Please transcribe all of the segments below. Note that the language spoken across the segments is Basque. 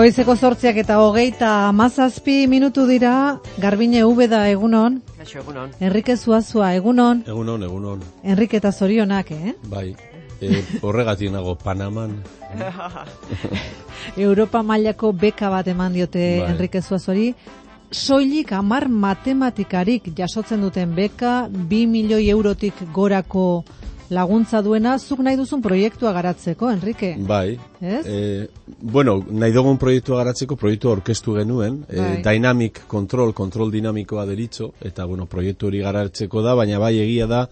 Goizeko sortziak eta hogeita mazazpi minutu dira, Garbine Ubeda egunon, Kaixo, egunon. Enrique Zuazua egunon, Egunon, egunon. Enrique eta zorionak, eh? Bai. E, horregatik nago Panaman. Europa mailako beka bat eman diote Bai. Enrique Zuazori, soilik amar matematikarik jasotzen duten beka, bi milioi eurotik gorako laguntza duena, zuk nahi duzun proiektua garatzeko, Enrique. Bai. Ez? E, bueno, nahi dugun proiektua garatzeko proiektu aurkeztu genuen, Bai. e, Dynamic Control, kontrol dinamikoa deritzo, eta bueno, proiektu hori garatzeko da, baina bai egia da,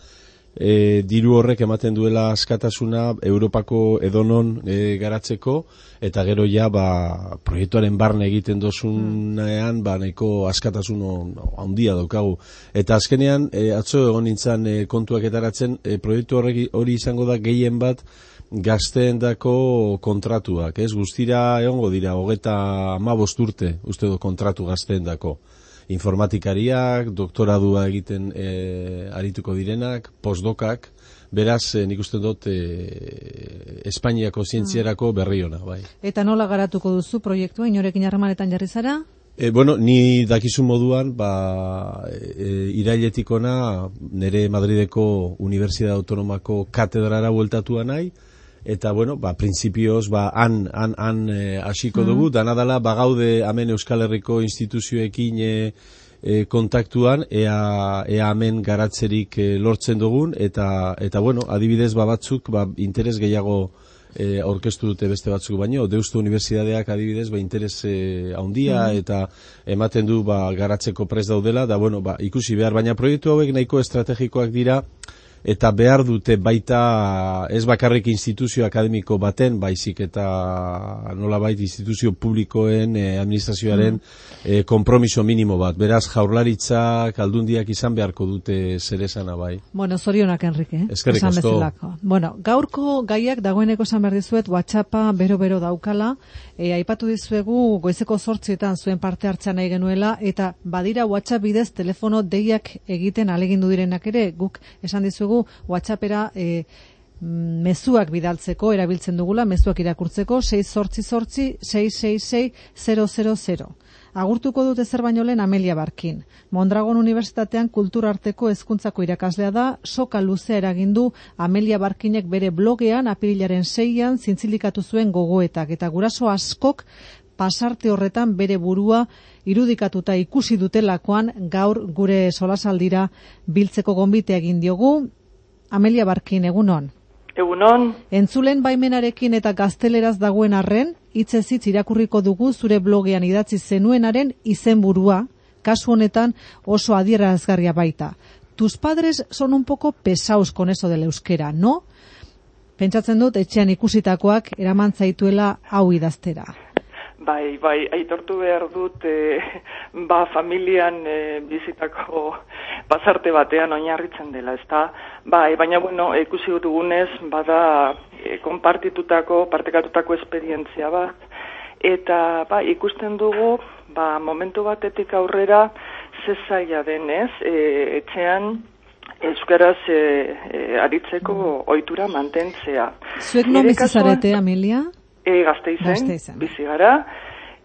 e, diru horrek ematen duela askatasuna Europako edonon e, garatzeko, eta gero ja, ba, proiektuaren barne egiten dozunean, ba, nahiko askatasun handia daukagu. Eta azkenean, e, atzo egon nintzen e, kontuak etaratzen, e, proiektu horrek hori izango da gehien bat, gazteendako kontratuak, ez? Guztira egongo dira, hogeta amabost urte, uste du kontratu gazteendako. Informatikariak, doktoradua egiten e, arituko direnak, postdokak, beraz, e, nik uste dut, e, Espainiako zientziarako berri ona, bai. Eta nola garatuko duzu proiektua, inorekin harremanetan jarri zara? E, bueno, ni dakizu moduan, ba, e, irailetikona nire Madrideko Unibertsitate Autonomako katedrara bueltatua nahi, eta bueno, ba, printzipioz, ba, han, han, han e, hasiko dugu, dana dala, ba, gaude hemen Euskal Herriko instituzioekin e, e, kontaktuan, ea, ea hemen garatzerik e, lortzen dugun, eta, eta bueno, adibidez, ba, batzuk, ba, interes gehiago e, aurkeztu dute beste batzuk. Baino, Deustu Unibertsitateak adibidez, ba, interes e, handia eta ematen du ba, garatzeko prest daudela, da bueno, ba, ikusi behar, baina proiektu hauek nahiko estrategikoak dira, eta behar dute baita ez bakarrik instituzio akademiko baten, baizik eta nola bait instituzio publikoen, eh, administrazioaren eh, kompromiso minimo bat. Beraz, jaurlaritzak, aldundiak izan beharko dute zerezana bai. Bueno, zorionak, Enrique. eh? Eskerrik Esan asko. Bueno, gaurko gaiak dagoeneko esan behar dizuet, WhatsAppa bero-bero daukala, e, aipatu dizuegu goizeko sortzietan zuen parte hartzea nahi genuela, eta badira WhatsApp bidez telefono deiak egiten alegindu direnak ere, guk esan dizuegu WhatsAppera e, mezuak bidaltzeko erabiltzen dugula, mezuak irakurtzeko 6 sortzi sortzi 666 000. Agurtuko dute zer baino lehen Amelia Barkin. Mondragon Unibertsitatean kulturarteko hezkuntzako irakaslea da, soka luzea eragindu Amelia Barkinek bere blogean apirilaren seian zintzilikatu zuen gogoetak eta guraso askok pasarte horretan bere burua irudikatuta ikusi dutelakoan gaur gure solasaldira biltzeko gonbite egin diogu. Amelia Barkin, egunon. Egunon, Entzulen baimenarekin eta gazteleraz dagoen arren, hitzez hitz irakurriko dugu zure blogean idatzi zenuenaren izenburua, kasu honetan oso adierazgarria baita. Tus padres son un poco pesaos con eso del euskera, no? Pentsatzen dut etxean ikusitakoak eraman zaituela hau idaztera. Bai, bai, aitortu behar dut, e, ba, familian e, bizitako pasarte batean oinarritzen dela, ezta? Bai, baina, bueno, ikusi dugunez, bada e, konpartitutako, partekatutako esperientzia bat, eta, ba, ikusten dugu, ba, momentu batetik aurrera, ze zaila denez, e, etxean, Euskaraz e, e, aritzeko ohitura mantentzea. Zuek non Nire bizi kasuan- zarete, Amelia? E, gazteizen, Gasteizen. bizi gara.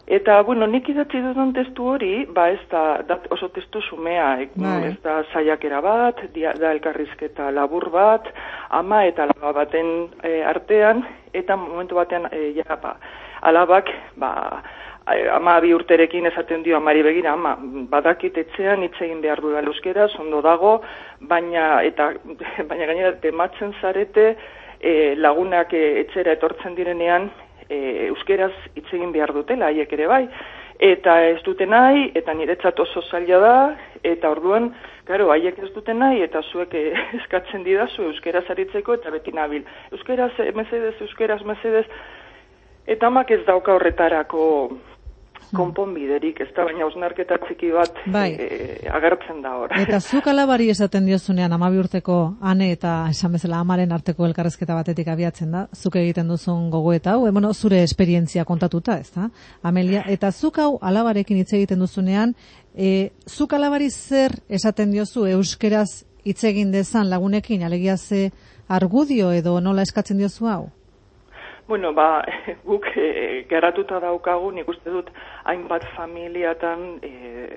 Eta, bueno, nik idatzi duten testu hori, ba ez da, da oso testu sumea, e, Bai. ez da saiakera bat, dia, da elkarrizketa labur bat, ama eta alaba baten e, artean, eta momentu batean, e, ja, ba, alabak, ba, e, ama bi urterekin esaten dio amari begira, ama, badakit etxean hitz egin behar du euskera, ondo dago, baina, eta, baina gainera, tematzen zarete, e, lagunak e, etxera etortzen direnean, e, euskeraz hitz egin behar dutela, haiek ere bai, eta ez dute nahi, eta niretzat oso zaila da, eta orduan, Karo, haiek ez dute nahi, eta zuek eh, eskatzen didazu euskeraz aritzeko, eta beti nabil. Euskeraz, eh, mesedez, euskeraz, mesedez, eta amak ez dauka horretarako konponbiderik, ez da, baina osnarketa txiki bat Bai. eh, agertzen da hor. Eta zuk alabari esaten diozunean amabi urteko ane eta esan bezala amaren arteko elkarrezketa batetik abiatzen da, zuk egiten duzun gogoeta hau, e, bueno, zure esperientzia kontatuta, ez da, Amelia, eta zuk hau alabarekin hitz egiten duzunean, e, zuk alabari zer esaten diozu euskeraz hitz egin dezan lagunekin, alegia ze argudio edo nola eskatzen diozu hau? Bueno, ba, guk e, garatuta daukagu, nik uste dut, hainbat familiatan e,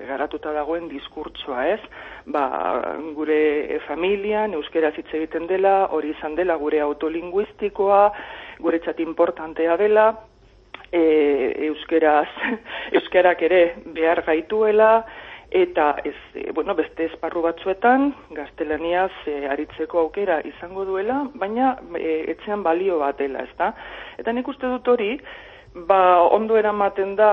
garatuta dagoen diskurtsoa, ez? Ba, gure familian, euskera hitz egiten dela, hori izan dela gure autolinguistikoa, gure txat importantea dela, e, euskeraz, euskarak ere behar gaituela, eta ez, e, bueno, beste esparru batzuetan gaztelaniaz e, aritzeko aukera izango duela, baina e, etxean balio bat dela, ezta? Eta nik uste dut hori, ba, ondo eramaten da,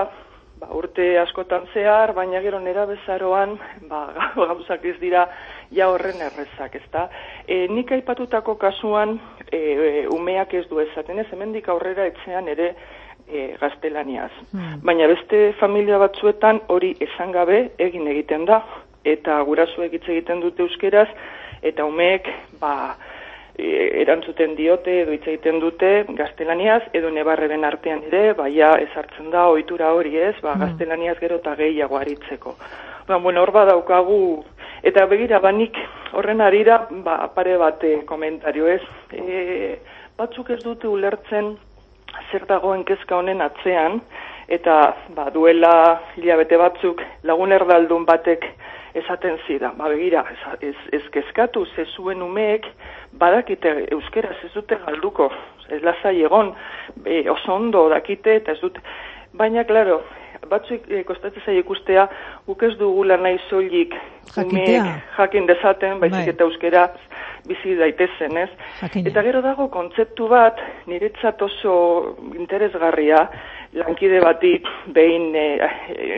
ba, urte askotan zehar, baina gero nera bezaroan, ba, gauzak ez dira, ja horren errezak, ezta? E, nik aipatutako kasuan, e, e, umeak ez du ezaten ez, hemendik aurrera etxean ere, e, gaztelaniaz. Hmm. Baina beste familia batzuetan hori esan gabe egin egiten da, eta gurasu hitz egiten dute euskeraz, eta umeek ba, e, erantzuten diote edo hitz egiten dute gaztelaniaz, edo nebarreben artean ere, baia ezartzen da ohitura hori ez, ba, hmm. gaztelaniaz gero eta gehiago aritzeko. Ba, bueno, hor badaukagu, eta begira, banik horren arira, ba, pare bate komentario ez, e, batzuk ez dute ulertzen, zer dagoen kezka honen atzean, eta ba, duela hilabete batzuk lagun erdaldun batek esaten zida. Ba, begira, ez, ez, ez kezkatu ze zuen umeek badakite euskera ez dute galduko, ez lazai egon, e, oso ondo dakite, eta ez dute, baina, klaro, batzuk e, kostatzen zai ikustea, guk ez dugula nahi soilik umeek jakin dezaten, baizik bai. eta euskera bizi daitezen, ez? Eta gero dago kontzeptu bat, niretzat oso interesgarria, lankide bati behin e,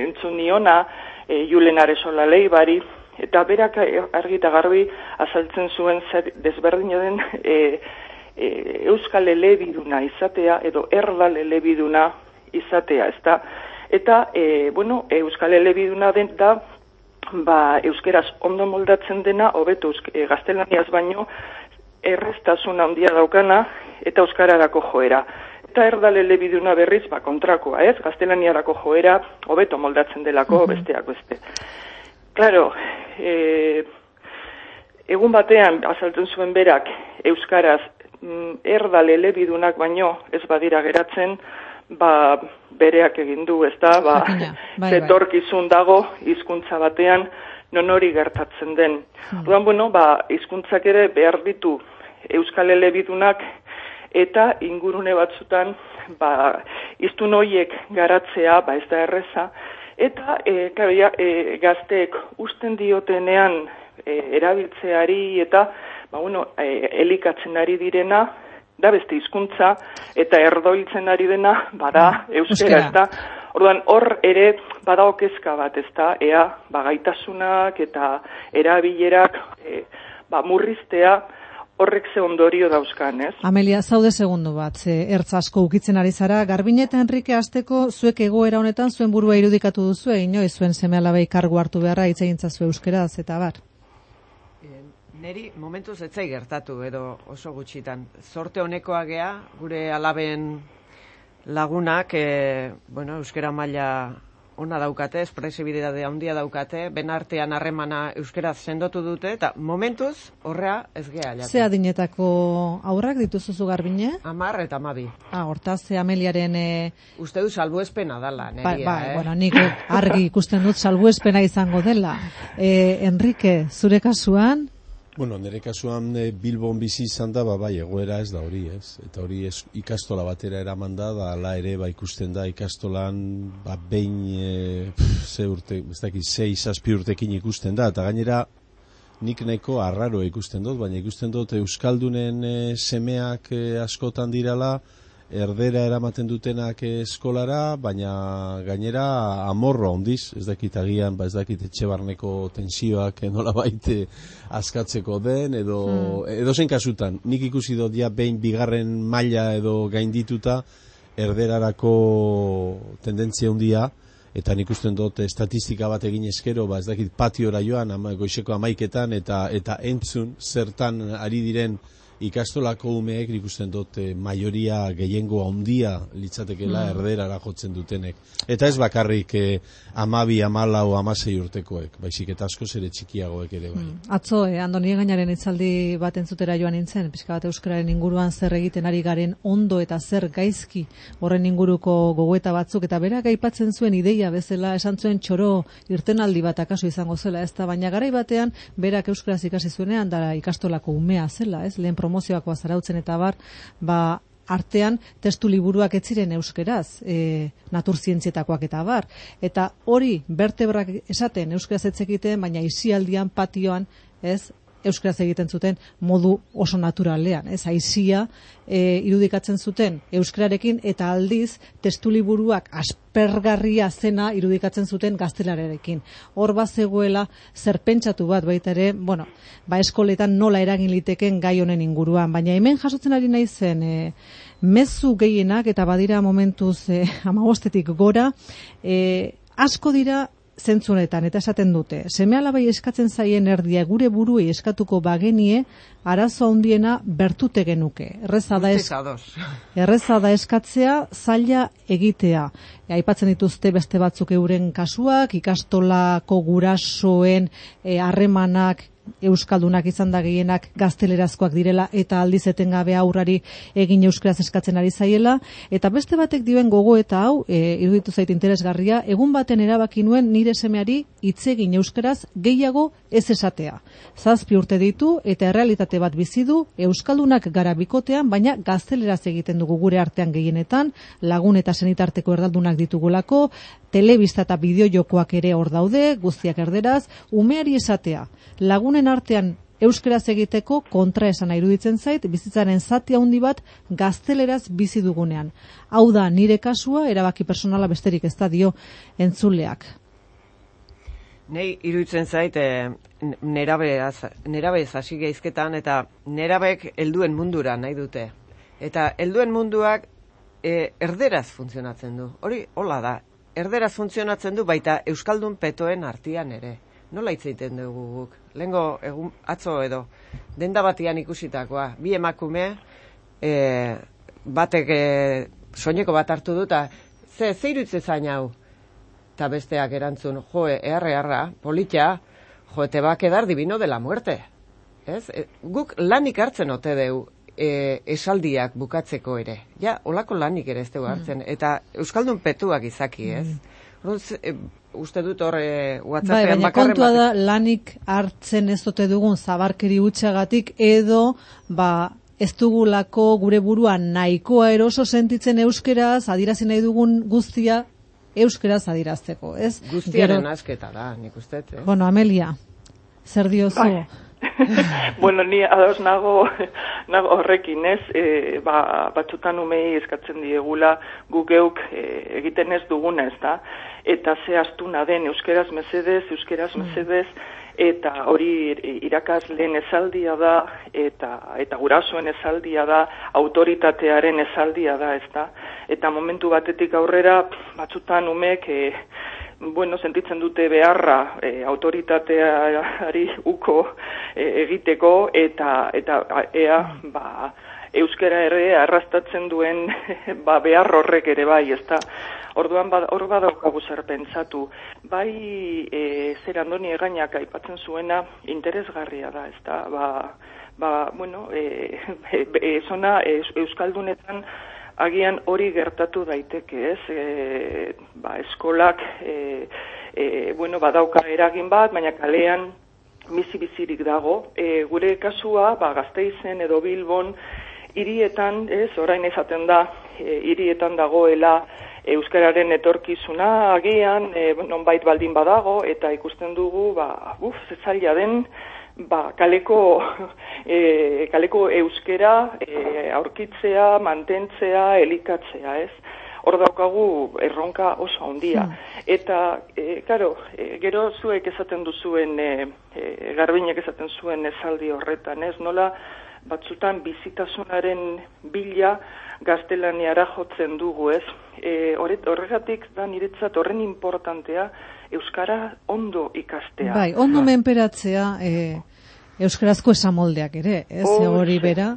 entzun niona, e, Julen Aresola leibari, eta berak argi eta garbi azaltzen zuen zer desberdin den e, e, Euskal Elebiduna izatea, edo Erdal Elebiduna izatea, ezta? Eta, e, bueno, Euskal Elebiduna den da, ba, euskeraz ondo moldatzen dena, hobeto e, gaztelaniaz baino, erreztasun handia daukana eta euskararako joera. Eta erdale lebiduna berriz, ba, kontrakoa, ez? Gaztelaniarako joera, hobeto moldatzen delako, mm besteak beste. Claro, e, egun batean, azaltzen zuen berak, euskaraz, mm, erdale lebidunak baino, ez badira geratzen, ba, bereak egin du, ez da, ba, bai, bai. dago hizkuntza batean non hori gertatzen den. Hmm. bueno, ba, hizkuntzak ere behar ditu Euskal Elebidunak eta ingurune batzutan ba, iztun hoiek garatzea, ba, ez da erreza, eta e, kabia, e, gazteek usten diotenean e, erabiltzeari eta ba, bueno, e, elikatzen ari direna, da beste hizkuntza eta erdoiltzen ari dena bada mm, euskera, ezta? Orduan hor ere bada okezka bat, ezta? Ea bagaitasunak eta erabilerak e, ba murriztea horrek ze ondorio dauzkan, ez? Amelia, zaude segundu bat, ze ertz asko ukitzen ari zara, Garbin eta Enrique azteko zuek egoera honetan zuen burua irudikatu duzu, inoiz zuen seme alabei kargu hartu beharra hitz egintza zu euskeraz eta bar. Neri momentuz etzai gertatu edo oso gutxitan. Zorte honekoa gea, gure alaben lagunak, e, bueno, euskera maila ona daukate, espresibidea handia daukate, ben artean harremana euskeraz sendotu dute, eta momentuz horrea ez gea jatu. Ze adinetako aurrak dituzuzu garbine? Amar eta amabi. Ah, hortaz, ze ameliaren... E... Uste du salbuespena dala, neria, ba, ba, eh? Bueno, nik argi ikusten dut salbuespena izango dela. E, Enrique, zure kasuan, Bueno, nire kasuan e, Bilbon bizi izan da, ba, bai, egoera ez da hori, ez? Eta hori ez, ikastola batera eraman da, da, ala ere, ba, ikusten da, ikastolan, ba, behin, e, ze urte, ez dakit, ze izazpi urtekin ikusten da, eta gainera, nik neko arraro ikusten dut, baina ikusten dut Euskaldunen e, semeak e, askotan dirala, erdera eramaten dutenak eskolara, baina gainera amorro ondiz, ez dakit agian, ba ez dakit etxe barneko tensioak nola baite askatzeko den, edo, hmm. edo zen kasutan, nik ikusi dut ja behin bigarren maila edo gaindituta erderarako tendentzia handia, eta nik usten dut estatistika bat egin eskero, ba ez dakit patiora joan, ama, goizeko amaiketan, eta, eta entzun zertan ari diren ikastolako umeek ikusten dut eh, maioria gehiengo handia litzatekela mm. erderara jotzen dutenek. Eta ez bakarrik eh, amabi, amalau, amasei urtekoek, baizik eta asko zere txikiagoek ere bai. Mm. Atzo, eh, Andoni gainaren itzaldi bat entzutera joan nintzen, pixka bat euskararen inguruan zer egiten ari garen ondo eta zer gaizki horren inguruko gogoeta batzuk, eta bera gaipatzen zuen ideia bezala, esan zuen txoro irtenaldi bat akaso izango zela, ez da, baina garai batean, berak euskaraz ikasi zuenean, dara ikastolako umea zela, ez, lehen promozioako azarautzen eta bar, ba, artean testu liburuak ez ziren euskeraz, e, naturzientzietakoak eta bar. Eta hori bertebrak esaten euskeraz ez egiten, baina isialdian, patioan, ez, euskaraz egiten zuten modu oso naturalean, ez aizia e, irudikatzen zuten euskararekin eta aldiz testu liburuak aspergarria zena irudikatzen zuten gaztelarekin. Hor bat zegoela zerpentsatu bat baita ere, bueno, ba eskoletan nola eragin liteken gai honen inguruan, baina hemen jasotzen ari nahi zen e, mezu gehienak eta badira momentuz e, amabostetik gora, e, asko dira zentzunetan eta esaten dute. Seme alabai eskatzen zaien erdia gure buruei eskatuko bagenie, arazo handiena bertute genuke. Erreza da, es... Erreza da eskatzea, zaila egitea. aipatzen dituzte beste batzuk euren kasuak, ikastolako gurasoen eh, harremanak euskaldunak izan da gehienak gaztelerazkoak direla eta aldiz etengabe aurrari egin euskaraz eskatzen ari zaiela. Eta beste batek dioen gogo eta hau e, iruditu zait interesgarria egun baten erabaki nuen nire semeari hitz egin euskaraz gehiago ez esatea. Zazpi urte ditu eta errealitate bat bizi du euskaldunak gara bikotean baina gazteleraz egiten dugu gure artean gehienetan lagun eta senitarteko erdaldunak ditugulako telebista eta bideojokoak ere hor daude guztiak erderaz umeari esatea lagun lagunen artean euskeraz egiteko kontra esan iruditzen zait, bizitzaren zati handi bat gazteleraz bizi dugunean. Hau da, nire kasua, erabaki personala besterik ez da dio entzuleak. Nei iruditzen zait, e, nerabe hasi geizketan, eta nerabek helduen mundura nahi dute. Eta helduen munduak e, erderaz funtzionatzen du. Hori, hola da, erderaz funtzionatzen du baita Euskaldun petoen artian ere. Nola hitz egiten dugu guk? Lengo egun atzo edo. Denda batian ikusitakoa, bi emakume e, batek e, soineko bat hartu du ta ze zeirutze zain hau? Ta besteak erantzun jo erre erra politia jo te va a quedar divino de la muerte. Ez? E, guk lanik hartzen ote deu e, esaldiak bukatzeko ere ja olako lanik ere ez dugu hartzen mm. eta euskaldun petuak izaki ez mm. E, uste dut horre WhatsAppean bai, baina kontua da lanik hartzen ez dute dugun zabarkeri utxagatik edo ba ez dugulako gure buruan nahikoa eroso sentitzen euskeraz adirazi nahi dugun guztia euskeraz adirazteko, ez? Guztiaren Gero... asketa da, nik uste, eh? Bueno, Amelia, zer diozu? Bai. bueno, ni ados nago, nago horrekin, ez? E, ba, batzutan umei eskatzen diegula gugeuk e, egiten ez duguna, ez da? eta ze astuna den euskeraz mesedez, euskeraz mm. mesedez, eta hori irakasleen ezaldia da, eta, eta gurasoen ezaldia da, autoritatearen ezaldia da, ez da. Eta momentu batetik aurrera, batzutan umek, e, bueno, sentitzen dute beharra e, autoritateari uko e, egiteko, eta, eta ea, ba, euskera ere arrastatzen duen ba, behar horrek ere bai, ezta. Orduan ba, hor badaukagu zer pentsatu. Bai, e, zer andoni egainak aipatzen zuena interesgarria da, ezta. Ba, ba, bueno, e, e, zona e, Euskaldunetan agian hori gertatu daiteke, ez? E, ba, eskolak, e, e, bueno, badauka eragin bat, baina kalean bizi-bizirik dago. E, gure kasua, ba, gazteizen edo bilbon, hirietan, ez, orain izaten da, e, hirietan dagoela, euskararen etorkizuna agian e, nonbait baldin badago eta ikusten dugu ba uf zaila den ba, kaleko e, kaleko euskera e, aurkitzea mantentzea elikatzea ez hor daukagu erronka oso handia hmm. eta e, claro e, gero zuek esaten duzuen e, e, garbinek esaten zuen esaldi horretan ez nola batzutan bizitasunaren bila gaztelaniara jotzen dugu, ez? E, horregatik da niretzat horren importantea Euskara ondo ikastea. Bai, ondo menperatzea e, Euskarazko esamoldeak ere, ez? Oh, hori bera.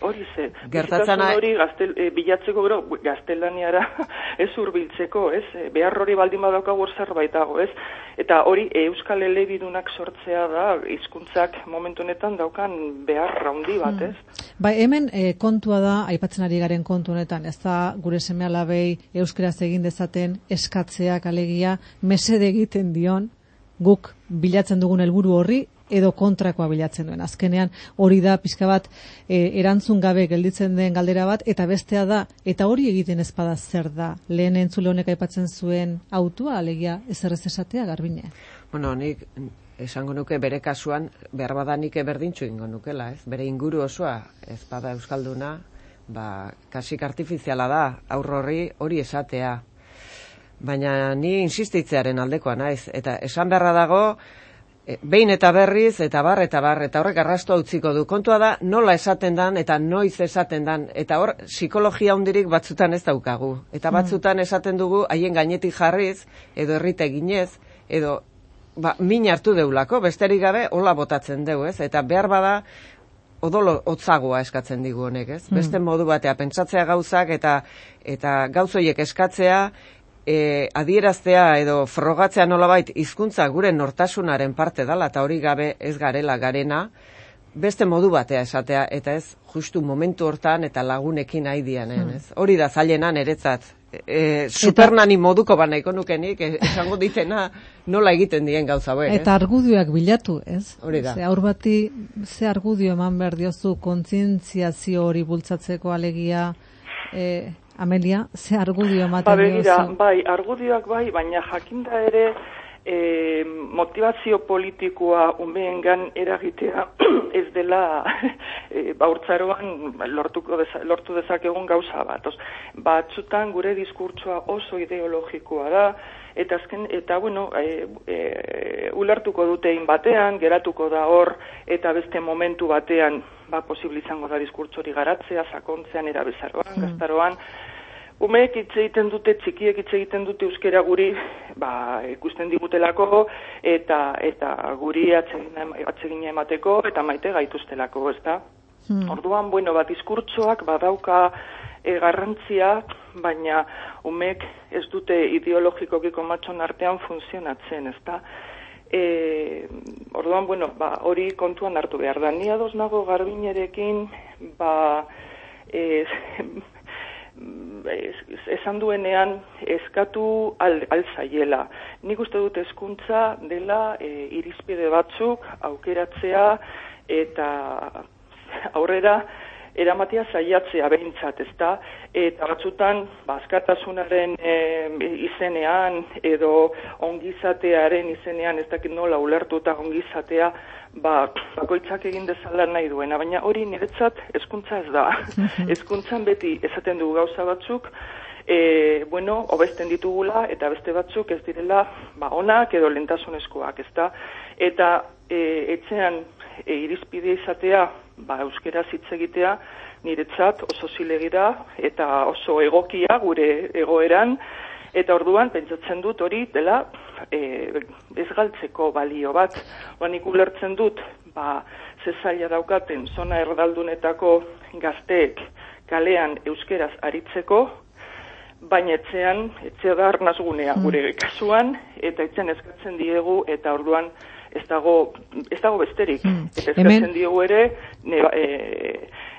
Hori ze. Gertatzen hori gaztel, e, bilatzeko gero gaztelaniara ez hurbiltzeko, ez? E, behar hori baldin badaukagu hor zerbait dago, ez? Eta hori euskal elebidunak sortzea da hizkuntzak momentu honetan daukan behar raundi bat, ez? Ba, hemen e, kontua da, aipatzen ari garen kontu honetan, ez da gure seme alabei euskeraz egin dezaten eskatzeak alegia mesede egiten dion guk bilatzen dugun helburu horri edo kontrakoa bilatzen duen. Azkenean hori da pixka bat e, erantzun gabe gelditzen den galdera bat eta bestea da eta hori egiten ezpada zer da. Lehen entzule honek aipatzen zuen autua alegia ezerrez esatea garbine. Bueno, nik esango nuke bere kasuan behar badanik eberdintxu ingo nukela, ez? Bere inguru osoa ez bada euskalduna, ba, kasik artifiziala da, aurrorri hori esatea. Baina ni insistitzearen aldekoa naiz, eta esan beharra dago, behin eta berriz, eta bar, eta bar, eta horrek arrastu utziko du. Kontua da, nola esaten dan, eta noiz esaten dan, eta hor, psikologia hundirik batzutan ez daukagu. Eta batzutan esaten dugu, haien gainetik jarriz, edo errite ginez, edo ba, min hartu deulako, besterik gabe, hola botatzen deu, ez? Eta behar bada, odolo hotzagoa eskatzen digu honek, ez? Beste modu batea, pentsatzea gauzak eta eta gauzoiek eskatzea, e, adieraztea edo frogatzea nolabait hizkuntza gure nortasunaren parte dala eta hori gabe ez garela garena, beste modu batea esatea eta ez justu momentu hortan eta lagunekin nahi dianen, ez? Hori da zailena niretzat. E, supernani moduko banaiko nukenik, e, esango ditena nola egiten dien gauza hauek, ez? Eta argudioak bilatu, ez? Hori da. Ze aur bati ze argudio eman behar diozu kontzientziazio hori bultzatzeko alegia e, Amelia, ze argudio Ba, ematen begira, diozu? bai, argudioak bai, baina jakinda ere e, motivazio politikoa umeengan eragitea ez dela e, baurtzaroan lortuko deza, lortu dezakegun gauza bat. Os, batzutan gure diskurtsoa oso ideologikoa da, eta azken, eta bueno, e, e, ulertuko dute in batean, geratuko da hor, eta beste momentu batean, ba, posible izango da diskurtsori garatzea, sakontzean, erabezaroan, gaztaroan, Umeek hitz egiten dute, txikiek hitz egiten dute euskera guri, ba, ikusten digutelako, eta eta guri atsegina, emateko, eta maite gaituztelako, ez da? Orduan, bueno, bat diskurtsoak badauka e, garrantzia, baina umek ez dute ideologikoki komatxon artean funtzionatzen, ez da? E, orduan, bueno, ba, hori kontuan hartu behar da. Ni ados nago garbinerekin, ba, e, es- esan duenean eskatu al, alzaiela. Nik uste dut hezkuntza dela e, irizpide batzuk aukeratzea eta aurrera eramatea saiatzea behintzat, ezta? Eta batzutan, bazkatasunaren e, izenean edo ongizatearen izenean, ez dakit nola ulertuta ongizatea, ba, bakoitzak egin dezala nahi duena, baina hori niretzat hezkuntza ez da. Hezkuntzan beti esaten dugu gauza batzuk, e, bueno, hobesten ditugula eta beste batzuk ez direla ba, onak edo lentasunezkoak, ezta? Eta e, etxean e, irizpide izatea, ba, euskera hitz egitea, niretzat oso zilegira eta oso egokia gure egoeran, Eta orduan, pentsatzen dut hori dela e, ez galtzeko balio bat. Ba, nik ulertzen dut, ba, ze zaila daukaten zona erdaldunetako gazteek kalean euskeraz aritzeko, baina etxean, etxea da arnazgunea gure kasuan, eta etxean eskatzen diegu, eta orduan ez dago, ez dago besterik. Eta eskatzen diegu ere, ne, e,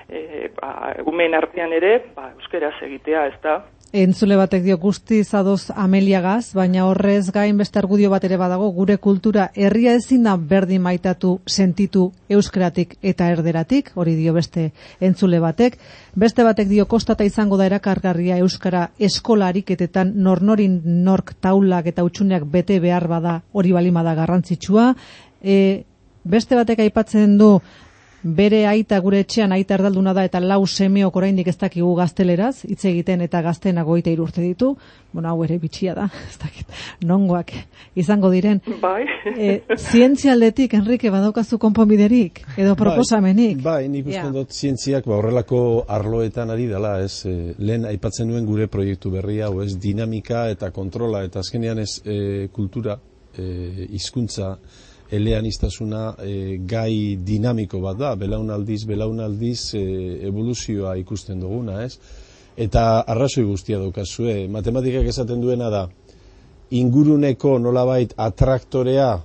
e, ba, gumen artean ere, ba, euskeraz egitea, ez da? Entzule batek dio guztiz adoz ameliagaz, baina horrez gain beste argudio bat ere badago, gure kultura herria ezin da berdin maitatu sentitu euskeratik eta erderatik, hori dio beste entzule batek. Beste batek dio kostata izango da erakargarria euskara eskolariketetan nornorin nork taulak eta utxuneak bete behar bada hori balimada garrantzitsua. E, beste batek aipatzen du bere aita gure etxean aita erdalduna da eta lau semeok oraindik ez dakigu gazteleraz hitz egiten eta gaztena goita urte ditu. Bueno, hau ere bitxia da, ez dakit, nongoak izango diren. Bai. E, zientzia aldetik, Enrique, badaukazu konponbiderik edo proposamenik. Bai, bai nik uste Ja. dut zientziak ba, horrelako arloetan ari dela, ez, e, lehen aipatzen nuen gure proiektu berria, o ez, dinamika eta kontrola, eta azkenean ez e, kultura, e, hizkuntza eleaniztasuna e, gai dinamiko bat da, belaunaldiz, belaunaldiz e, evoluzioa ikusten duguna, ez? Eta arrazoi guztia daukazue, matematikak esaten duena da, inguruneko nolabait atraktorea,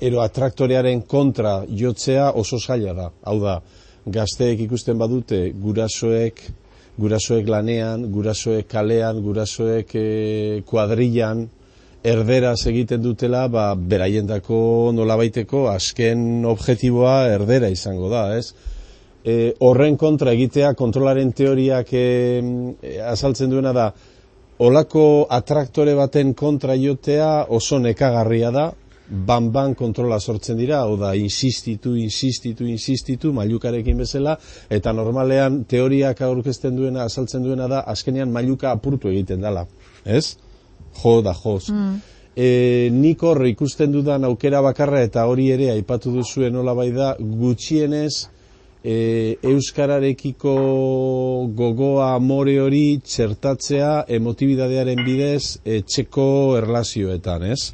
ero atraktorearen kontra jotzea oso zaila da. Hau da, gazteek ikusten badute gurasoek, gurasoek lanean, gurasoek kalean, gurasoek e, kuadrilan, erderaz egiten dutela, ba, beraiendako nolabaiteko azken objektiboa erdera izango da, ez? E, horren kontra egitea kontrolaren teoriak e, azaltzen duena da, olako atraktore baten kontra jotea oso nekagarria da, ban-ban kontrola sortzen dira, hau da, insistitu, insistitu, insistitu, mailukarekin bezala, eta normalean teoriak aurkezten duena, azaltzen duena da, azkenean mailuka apurtu egiten dela, ez? Jo da joz. Mm. E, nik hor ikusten dudan aukera bakarra eta hori ere aipatu duzuen nola bai da gutxienez e, euskararekiko gogoa amore hori txertatzea emotibidadearen bidez etxeko erlazioetan, ez?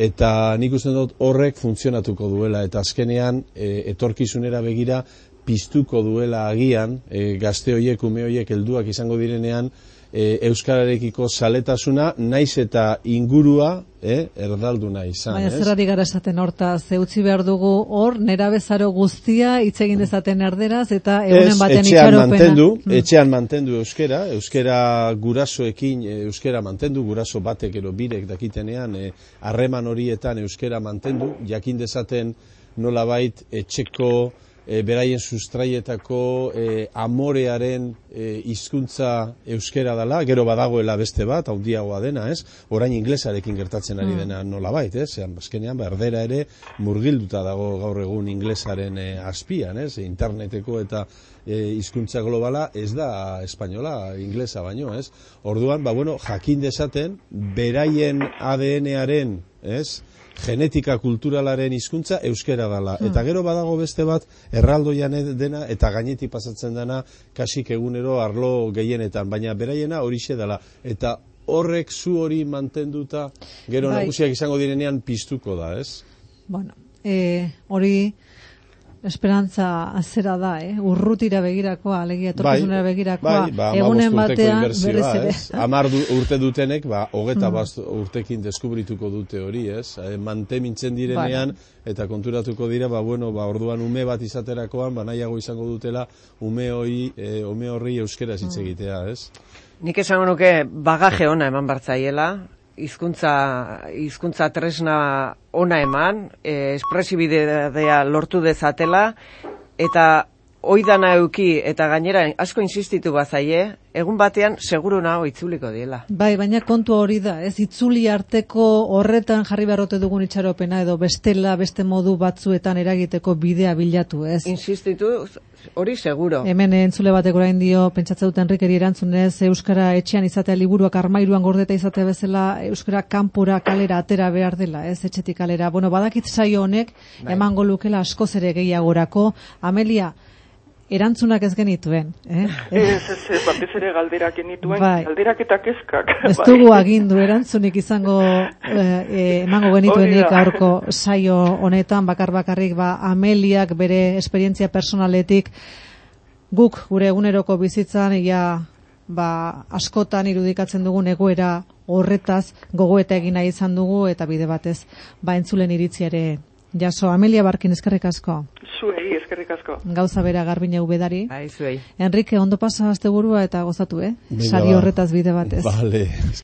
Eta nik uste dut horrek funtzionatuko duela eta azkenean e, etorkizunera begira piztuko duela agian e, gazte hoiek, ume hoiek helduak izango direnean e, euskararekiko saletasuna naiz eta ingurua e, erdalduna izan, Baina zerrari gara esaten horta, zeutzi behar dugu hor, nera bezaro guztia hitz egin dezaten erderaz eta egunen baten etxean mantendu, mm. etxean mantendu euskera, euskera gurasoekin e, euskera mantendu, guraso batek ero birek dakitenean e, harreman horietan euskera mantendu, jakin dezaten nolabait etxeko e, beraien sustraietako e, amorearen e, hizkuntza euskera dela, gero badagoela beste bat, handiagoa dena, ez? Orain inglesarekin gertatzen ari mm. dena nola bait, ez? Zean, bazkenean, ba, erdera ere murgilduta dago gaur egun inglesaren e, azpian, ez? Interneteko eta e, hizkuntza globala ez da espainola, inglesa baino, ez? Orduan, ba, bueno, jakin desaten, beraien ADN-aren, ez? Genetika kulturalaren hizkuntza euskera dela. Hmm. Eta gero badago beste bat erraldoian dena eta gaineti pasatzen dena kasik egunero arlo gehienetan, baina beraiena horixe dela. Eta horrek zu hori mantenduta gero bai. nagusiak izango direnean piztuko da, ez? Bueno, e, hori esperantza azera da, eh? urrutira begirakoa, alegia etorkizunera bai, begirakoa, bai, ba, egunen batean berez ere. Amar du, urte dutenek, ba, hogeta mm. urtekin deskubrituko dute hori, ez? E, mantemintzen direnean, bai. eta konturatuko dira, ba, bueno, ba, orduan ume bat izaterakoan, ba, nahiago izango dutela, ume hori, e, ume horri euskera hitz mm. egitea, ez? Nik esango nuke bagaje ona eman bartzaiela, hizkuntza hizkuntza tresna ona eman, e, espresibidea lortu dezatela eta oidana euki eta gainera asko insistitu bazaie, egun batean seguru nago itzuliko diela. Bai, baina kontu hori da, ez itzuli arteko horretan jarri beharrote dugun itxaropena edo bestela beste modu batzuetan eragiteko bidea bilatu, ez? Insistitu, hori seguro. Hemen entzule batek orain dio, pentsatze duten rikeri erantzunez, Euskara etxean izatea liburuak armairuan gordeta izatea bezala, Euskara kanpura kalera atera behar dela, ez etxetik kalera. Bueno, badakit saio honek, bai. emango lukela askoz ere gehiagorako. Amelia, erantzunak ez genituen. Eh? Ez, ez, ez, batez ere galderak genituen, bai. galderak eta kezkak. Ez bai. dugu agindu erantzunik izango eh, emango genituenik aurko saio honetan, bakar bakarrik ba, Ameliak bere esperientzia personaletik guk gure eguneroko bizitzan, ia ba, askotan irudikatzen dugun egoera horretaz gogoeta egin nahi izan dugu eta bide batez ba entzulen iritziare jaso Amelia Barkin eskerrik asko zuei, eskerrik asko. Gauza bera garbine ubedari. Bai, zuei. Enrique, ondo pasa asteburua eta gozatu, eh? Sari horretaz bide batez. Vale.